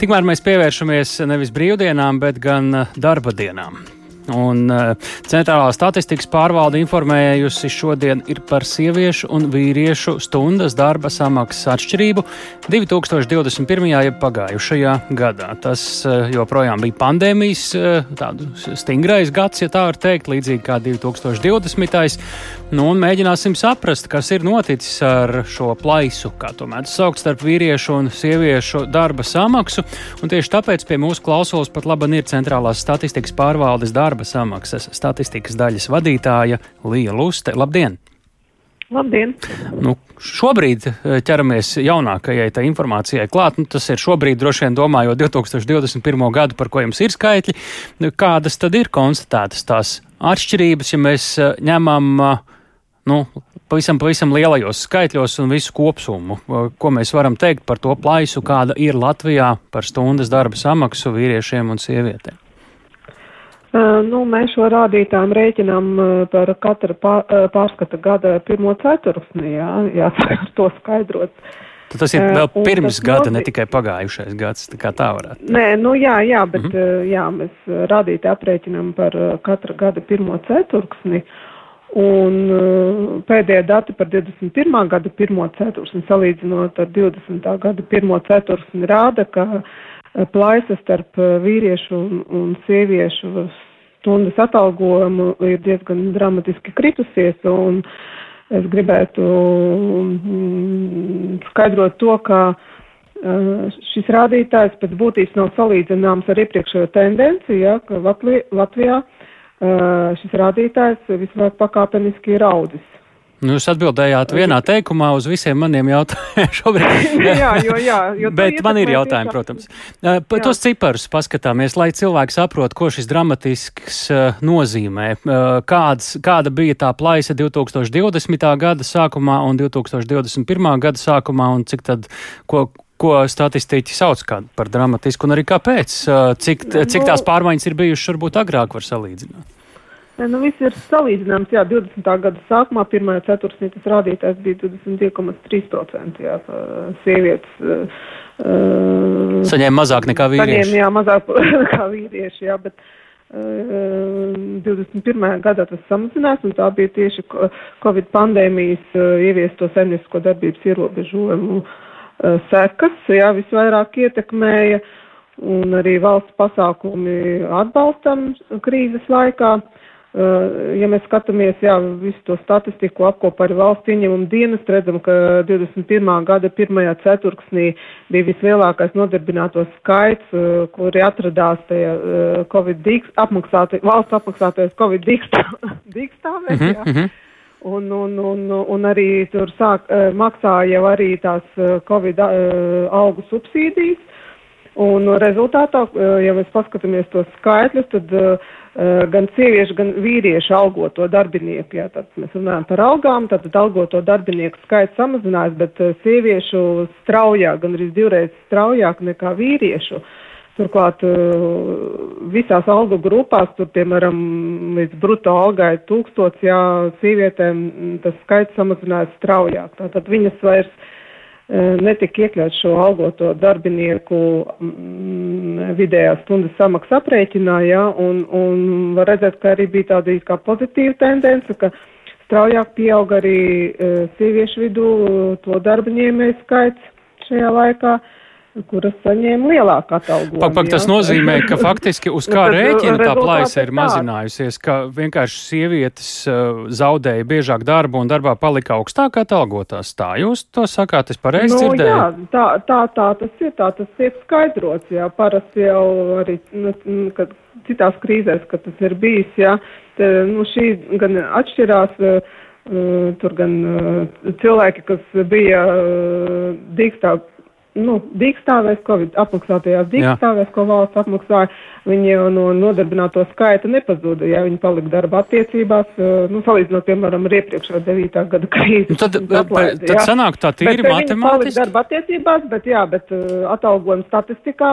Tikmēr mēs pievēršamies nevis brīvdienām, bet gan darba dienām. Un uh, Centrālā statistikas pārvalde informējusi šodien par sieviešu un vīriešu stundas darba samaksas atšķirību 2021. jeb pagājušajā gadā. Tas uh, joprojām bija pandēmijas tādu stingrais gads, ja tā var teikt, līdzīgi kā 2020. Nu, un mēģināsim saprast, kas ir noticis ar šo plaisu, kā to mēdz saukt, starp vīriešu un sieviešu darba samaksu. Un tieši tāpēc pie mūsu klausulas pat labi ir Centrālās statistikas pārvaldes darba darba samaksas statistikas daļas vadītāja Līja Luste. Labdien! Labdien! Nu, šobrīd eh, ķeramies jaunākajai informācijai klāt. Nu, tas ir šobrīd, droši vien, domājot 2021. gadu, par ko jums ir skaitļi. Nu, kādas tad ir konstatētas tās atšķirības, ja mēs eh, ņemam eh, nu, pavisam, pavisam lielajos skaitļos un visu kopsumu? Ko mēs varam teikt par to plaisu, kāda ir Latvijā par stundas darba samaksu vīriešiem un sievietēm? Nu, mēs šo rādītājiem rēķinām par uh, pārskata gada pirmo ceturksni, jā, jā, ar to skaidrot. Tad tas ir vēl uh, pirms gada, nozīm... ne tikai pagājušais gads, tā kā tā varētu. Nē, nu jā, jā, bet mm -hmm. jā, mēs rādītāji aprēķinām par katra gada pirmo ceturksni. Un pēdējie dati par 21. gada pirmo ceturksni salīdzinot ar 20. gada pirmo ceturksni rāda, ka uh, plaisa starp eh, vīriešu un, un sieviešu stundas atalgojumu ir diezgan dramatiski kritusies, es gribētu mm, skaidrot to, ka eh, šis rādītājs pēc būtības nav salīdzināms ar iepriekšējo tendenci, ja, ka Latvijā eh, šis rādītājs visvairāk pakāpeniski ir audzis. Nu, jūs atbildējāt vienā teikumā uz visiem maniem jautājumiem šobrīd. jā, jo, jā, jo Bet man ir jautājumi, protams. Par tos ciparus paskatāmies, lai cilvēki saprot, ko šis dramatisks nozīmē. Kāds, kāda bija tā plaisa 2020. gada sākumā un 2021. gada sākumā un cik tad, ko, ko statistiķi sauc par dramatisku un arī kāpēc? Cik, cik tās nu- pārmaiņas ir bijušas varbūt agrāk var salīdzināt? Nu, viss ir salīdzināms. Jā, 20. gada sākumā, pirmajā ceturksnī, tas rādītājs bija 22,3%. Jā, sievietes. Uh, saņēma mazāk nekā vīrieši. Saņēma, jā, mazāk nekā vīrieši, jā, bet uh, 21. gadā tas samazinās, un tā bija tieši Covid pandēmijas uh, ieviesto saimniecisko darbības ierobežojumu uh, sekas, jā, visvairāk ietekmēja, un arī valsts pasākumi atbalstam krīzes laikā. Uh, ja mēs skatāmies, jā, visu to statistiku apkopā arī valsts ieņēmuma dienas, redzam, ka 21. gada pirmajā ceturksnī bija vislielākais nodarbināto skaits, kuri atradās tajā Covid dīks, apmaksāti, valsts apmaksātais Covid dīkstāvēs, mm -hmm. jā. Mhm. Un, un, un, un arī tur sāk, maksāja jau arī tās Covid algu subsīdijas. Un rezultātā, ja mēs paskatāmies tos skaitļus, tad uh, Eh, gan sieviešu, gan vīriešu algoto darbinieku. Jā, tad mēs runājam par algām, tad algoto darbinieku skaits samazinās, bet eh, sieviešu straujāk, gan arī divreiz straujāk nekā vīriešu. Turklāt eh, visās algu grupās, tur, piemēram, līdz bruto algai tūkstots, jā, sievietēm tas skaits samazinās straujāk. Tātad viņas vairs netika iekļaut šo algoto darbinieku mm, vidējā stundas samaksa aprēķinā, ja, un, un var redzēt, ka arī bija tāda kā pozitīva tendence, ka straujāk pieauga arī sieviešu vidū to darba ņēmēju skaits šajā laikā. Uh, kuras saņēma lielāku atalgojumu. Pak, pak, tas nozīmē, ka faktiski uz kā rēķina tā plaisa ir mazinājusies, ka vienkārši sievietes uh, zaudēja biežāk darbu un darbā palika augstāk atalgotās. Tā jūs to sakāt, es pareizi nu, dzirdēju? Jā, tā, tā, tā tas ir, tā tas tiek skaidrots, jā, parasti jau arī, nu, kad citās krīzēs, kad tas ir bijis, jā, te, nu, šī gan atšķirās. Uh, Tur gan uh, cilvēki, kas bija uh, dīkstā nu, dīkstāvēs, Covid apmaksātajās dīkstāvēs, ko valsts apmaksāja, viņi no nodarbināto skaita nepazuda, ja viņi palika darba attiecībās, eh, nu, salīdzinot, piemēram, ar iepriekšējo 9. gada krīzi. Nu, tad, atlaid, tad sanāk tā tīri bet, matemātiski. darba attiecībās, bet jā, bet uh, atalgojuma statistikā,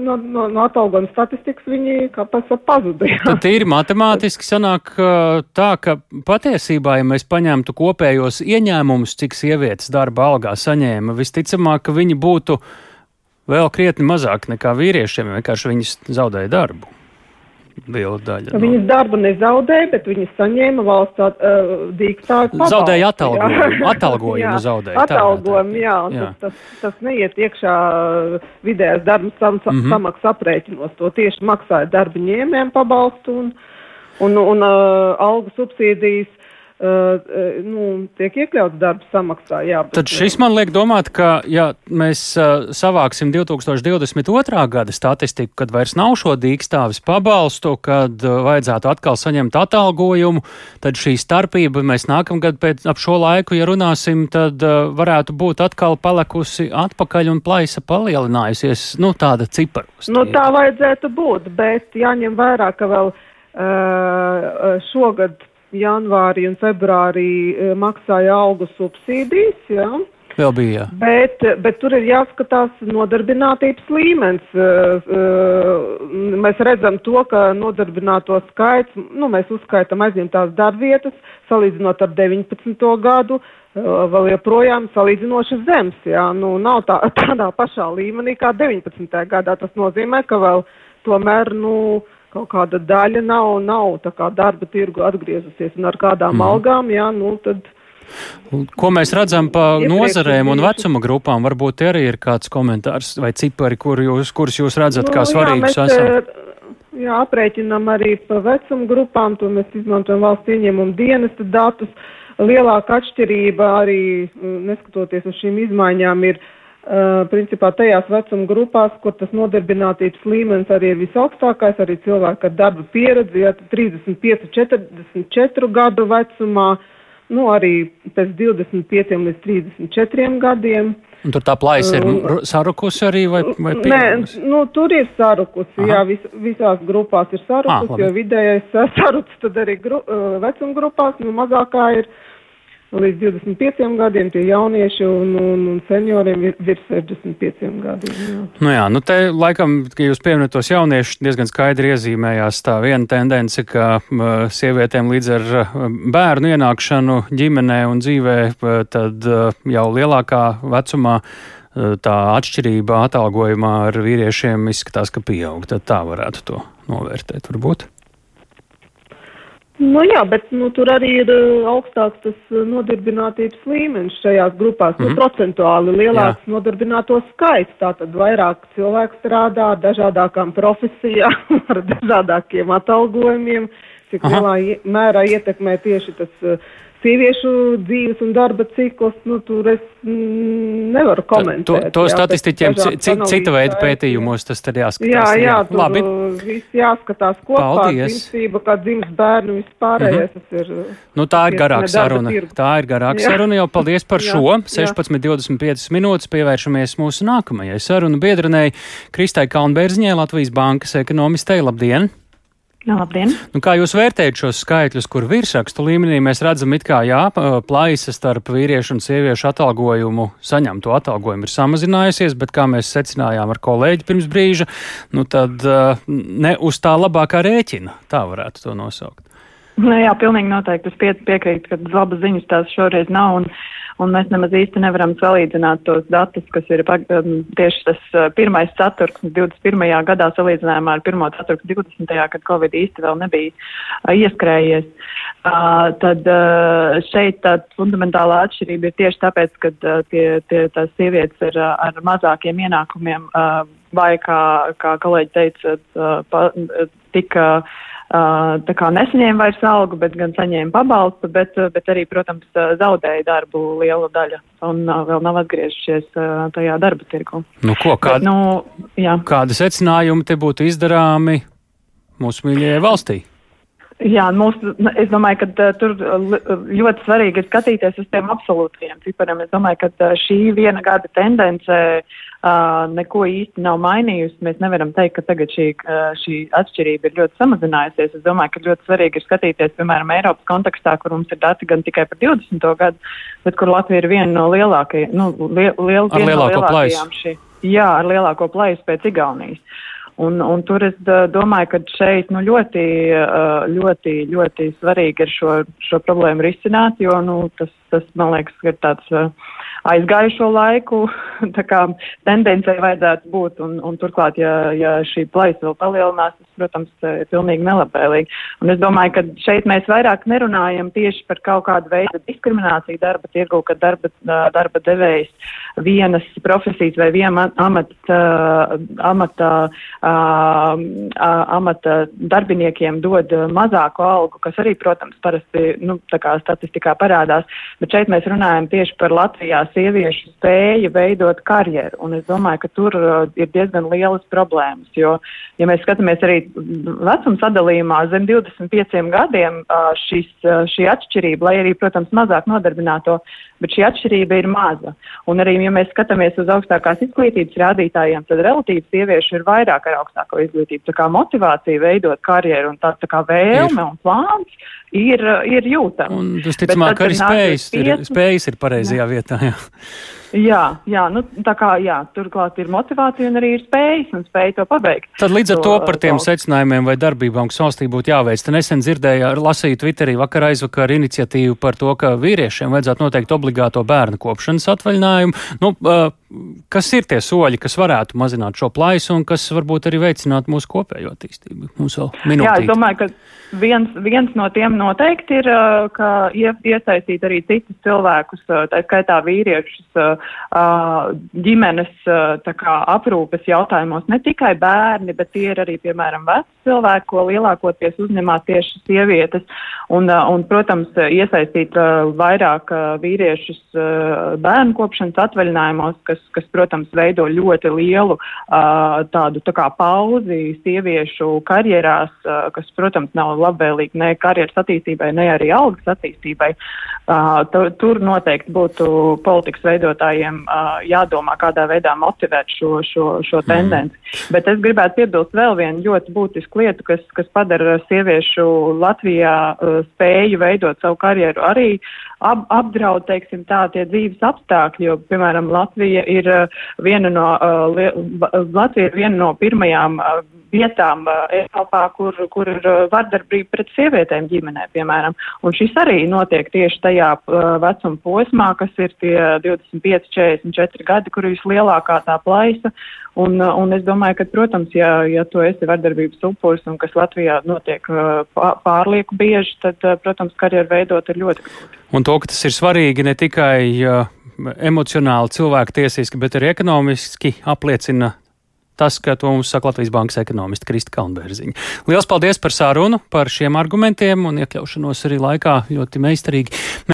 no, no, no atalgojuma statistikas viņi kā pasa pazuda. Jā. Tad tīri matemātiski sanāk uh, tā, ka patiesībā, ja mēs paņemtu kopējos ieņēmumus, cik sievietes darba algā saņēma, visticamāk, ka viņi būtu vēl krietni mazāk nekā vīriešiem, vienkārši viņas zaudēja darbu. Daļa. No. Viņas darbu nezaudēja, bet viņas saņēma valsts uh, diktātu. Zaudēja atalgojumu. atalgojumu jā, zaudēja. Atalgojumu, jā. jā. Tas, tas, tas neiet iekšā vidējās darba sam, mm -hmm. samaksas aprēķinos. To tieši maksāja darba ņēmējiem pabalstu un, un, un uh, algu subsīdijas Uh, nu, tiek iekļauts darba samaksā. Jā, bet, Tad šis man liek domāt, ka ja mēs uh, savāksim 2022. gada statistiku, kad vairs nav šo dīkstāvis pabalstu, kad uh, vajadzētu atkal saņemt atalgojumu, tad šī starpība mēs nākamgad pēc ap šo laiku, ja runāsim, tad uh, varētu būt atkal palikusi atpakaļ un plaisa palielinājusies, nu tāda ciparos. Nu, tā vajadzētu būt, bet jāņem vērā, ka vēl uh, šogad janvārī un februārī eh, maksāja algu subsīdijas. Ja? Vēl bija. Jā. Bet, bet tur ir jāskatās nodarbinātības līmenis. Eh, eh, mēs redzam to, ka nodarbināto skaits, nu, mēs uzskaitam aizņemtās darbvietas, salīdzinot ar 19. gadu, vēl joprojām salīdzinoši zems. Jā. Nu, nav tā, tādā pašā līmenī kā 19. gadā. Tas nozīmē, ka vēl tomēr, nu, kaut kāda daļa nav, nav tā kā darba tirgu atgriezusies un ar kādām mm. algām, jā, nu tad. Ko mēs redzam pa nozarēm un vecuma grupām? Varbūt arī ir kāds komentārs vai cipari, kur jūs, kurus jūs redzat nu, kā svarīgus jā, esam? Eh, jā, aprēķinam arī pa vecuma grupām, to mēs izmantojam valsts ieņēmumu dienesta datus. Lielāka atšķirība arī, mm, neskatoties uz šīm izmaiņām, ir Uh, principā tajās vecuma grupās, kur tas nodarbinātības līmenis arī ir visaugstākais, arī cilvēki ar darba pieredzi, ja 35, 44 gadu vecumā, nu arī pēc 25 līdz 34 gadiem. Un tur tā plājas ir uh, sarukusi arī vai, vai pieaugusi? Nē, nu tur ir sarukusi, Aha. jā, vis, visās grupās ir sarukusi, ah, jo vidējais saruks tad arī gru, uh, vecuma grupās, nu mazākā ir līdz 25 gadiem, tie jaunieši un, un, un senioriem ir virs 65 gadiem. Jā. Nu jā, nu te laikam, ka jūs pieminat tos jauniešus, diezgan skaidri iezīmējās tā viena tendence, ka uh, sievietēm līdz ar bērnu ienākšanu ģimenē un dzīvē, uh, tad uh, jau lielākā vecumā tā atšķirība atalgojumā ar vīriešiem izskatās, ka pieaug. Tad tā varētu to novērtēt, varbūt. Nu jā, bet nu, tur arī ir uh, augstāks tas uh, nodarbinātības līmenis šajās grupās, mm -hmm. nu, mhm. procentuāli lielāks jā. nodarbināto skaits. Tātad vairāk cilvēku strādā dažādākām profesijām, ar dažādākiem atalgojumiem, cik Aha. lielā mērā ietekmē tieši tas uh, sieviešu dzīves un darba ciklus, nu, tur es nevaru komentēt. To, to jā, statistiķiem cita veida pētījumos tas tad jāskatās. Jā, jā, jā. Labi. viss jāskatās kopā, Paldies. dzimstība, kā dzims bērnu, vispārējais. Mm -hmm. ir, nu, tā ir garāka saruna. Tirgu. Tā ir garāka saruna jau. Paldies par šo. 16.25 minūtes pievēršamies mūsu nākamajai sarunu biedrenei Kristai Kalnbērziņai, Latvijas bankas ekonomistei. Labdien! Labdien! Nu, kā jūs vērtējat šos skaitļus, kur virsrakstu līmenī mēs redzam, kā jā, plaisa starp vīriešu un sieviešu atalgojumu, saņemto atalgojumu ir samazinājusies, bet kā mēs secinājām ar kolēģi pirms brīža, nu tad ne uz tā labākā rēķina, tā varētu to nosaukt. Nu, jā, pilnīgi noteikti. Es pie, piekrītu, ka labas ziņas tās šoreiz nav. Un, un mēs nemaz īsti nevaram salīdzināt tos datus, kas ir um, tieši tas uh, pirmais ceturksnis 21. gadā salīdzinājumā ar pirmo ceturksni 20. kad Covid īsti vēl nebija uh, ieskrējies. Uh, tad šeit tā fundamentālā atšķirība ir tieši tāpēc, ka tie, tie, tās sievietes uh, ar mazākiem ienākumiem vai, kā, kā kolēģi teica, tika. Tā kā nesaņēma vairs algu, bet gan saņēma pabalstu, bet, bet arī, protams, zaudēja darbu liela daļa un vēl nav atgriežušies tajā darba tirgu. Nu, ko, kād, bet, nu, jā. kādi secinājumi te būtu izdarāmi mūsu mīļajai valstī? Jā, mūs, nu, es domāju, ka uh, tur ļoti svarīgi ir skatīties uz tiem absolūtiem cipariem. Es domāju, ka uh, šī viena gada tendence uh, neko īsti nav mainījusi. Mēs nevaram teikt, ka tagad šī, uh, šī atšķirība ir ļoti samazinājusies. Es domāju, ka ļoti svarīgi ir skatīties, piemēram, Eiropas kontekstā, kur mums ir dati gan tikai par 20. gadu, bet kur Latvija ir viena no lielākajām, nu, liel, liel, lielāko no plaisu. Šī, jā, ar lielāko plaisu pēc Igaunijas. Un, un tur es domāju, ka šeit nu, ļoti, ļoti, ļoti svarīgi ir šo, šo problēmu risināt, jo nu, tas tas, man liekas, ir tāds uh, aizgājušo laiku kā, tendencei vajadzētu būt. Un, un turklāt, ja, ja šī plaisa vēl palielinās, tas, protams, ir pilnīgi nelabvēlīgi. Un es domāju, ka šeit mēs vairāk nerunājam tieši par kaut kādu veidu diskrimināciju darba tirgu, ka darba, darba devējs vienas profesijas vai viena amata, amata, amata darbiniekiem dod mazāku algu, kas arī, protams, parasti, nu, tā kā statistikā parādās. Bet šeit mēs runājam tieši par Latvijā sieviešu spēju veidot karjeru. Un es domāju, ka tur uh, ir diezgan lielas problēmas, jo, ja mēs skatāmies arī vecuma sadalījumā zem 25 gadiem, uh, šis, uh, šī atšķirība, lai arī, protams, mazāk nodarbināto, bet šī atšķirība ir maza. Un arī, ja mēs skatāmies uz augstākās izglītības rādītājiem, tad relatīvi sieviešu ir vairāk ar augstāko izglītību. Tā kā motivācija veidot karjeru un tā, tā kā vēlme ir. un plāns ir, ir jūtama. Un, visticamāk, arī spējas ir, spējas ir pareizajā vietā. Jā. Jā, jā, nu, tā kā jā, turklāt ir motivācija un arī ir spējas un spēja to pabeigt. Tad līdz ar to, to par tiem to... secinājumiem vai darbībām, kas valstī būtu jāveic, te nesen dzirdēju, lasīju Twitterī vakar aizvakar iniciatīvu par to, ka vīriešiem vajadzētu noteikt obligāto bērnu kopšanas atvaļinājumu. Nu, uh, kas ir tie soļi, kas varētu mazināt šo plaisu un kas varbūt arī veicinātu mūsu kopējo attīstību? Mums vēl minūtīt. Jā, es domāju, ka viens, viens no tiem noteikti ir, ka iesaistīt arī citus cilvēkus, tā skaitā vīriešus, ģimenes kā, aprūpes jautājumos. Ne tikai bērni, bet tie ir arī, piemēram, veci cilvēki, ko lielākoties uzņemās tieši sievietes. Un, un, protams, iesaistīt vairāk vīriešus bērnu kopšanas atvaļinājumos, kas, kas, protams, veido ļoti lielu tādu tā kā pauzi sieviešu karjerās, kas, protams, nav labvēlīgi ne karjeras attīstībai, ne arī algas attīstībai. Tur noteikti būtu politikas veidotājiem jādomā, kādā veidā motivēt šo, šo, šo mhm. tendenci. Mm. Bet es gribētu piebilst vēl vienu ļoti būtisku lietu, kas, kas padara sieviešu Latvijā spēju veidot savu karjeru arī ap, apdraud, teiksim tā, tie dzīves apstākļi, jo, piemēram, Latvija ir viena no, Latvija ir viena no pirmajām vietām Eiropā, kur, kur ir vardarbība pret sievietēm ģimenē, piemēram. Un šis arī notiek tieši tajā vecuma posmā, kas ir tie 25, 44 gadi, kur ir vislielākā tā plaisa. Un, un es domāju, ka, protams, ja, ja tu esi vardarbības upuris un kas Latvijā notiek pārlieku bieži, tad, protams, karjeru veidot ir ļoti grūti. Un to, ka tas ir svarīgi ne tikai uh, emocionāli, cilvēku tiesiski, bet arī ekonomiski apliecina tas, ka to mums saka Latvijas Bankas ekonomista Krista Kalnbērziņa. Lielas paldies par sārunu, par šiem argumentiem un iekļaušanos arī laikā ļoti meistarīgi.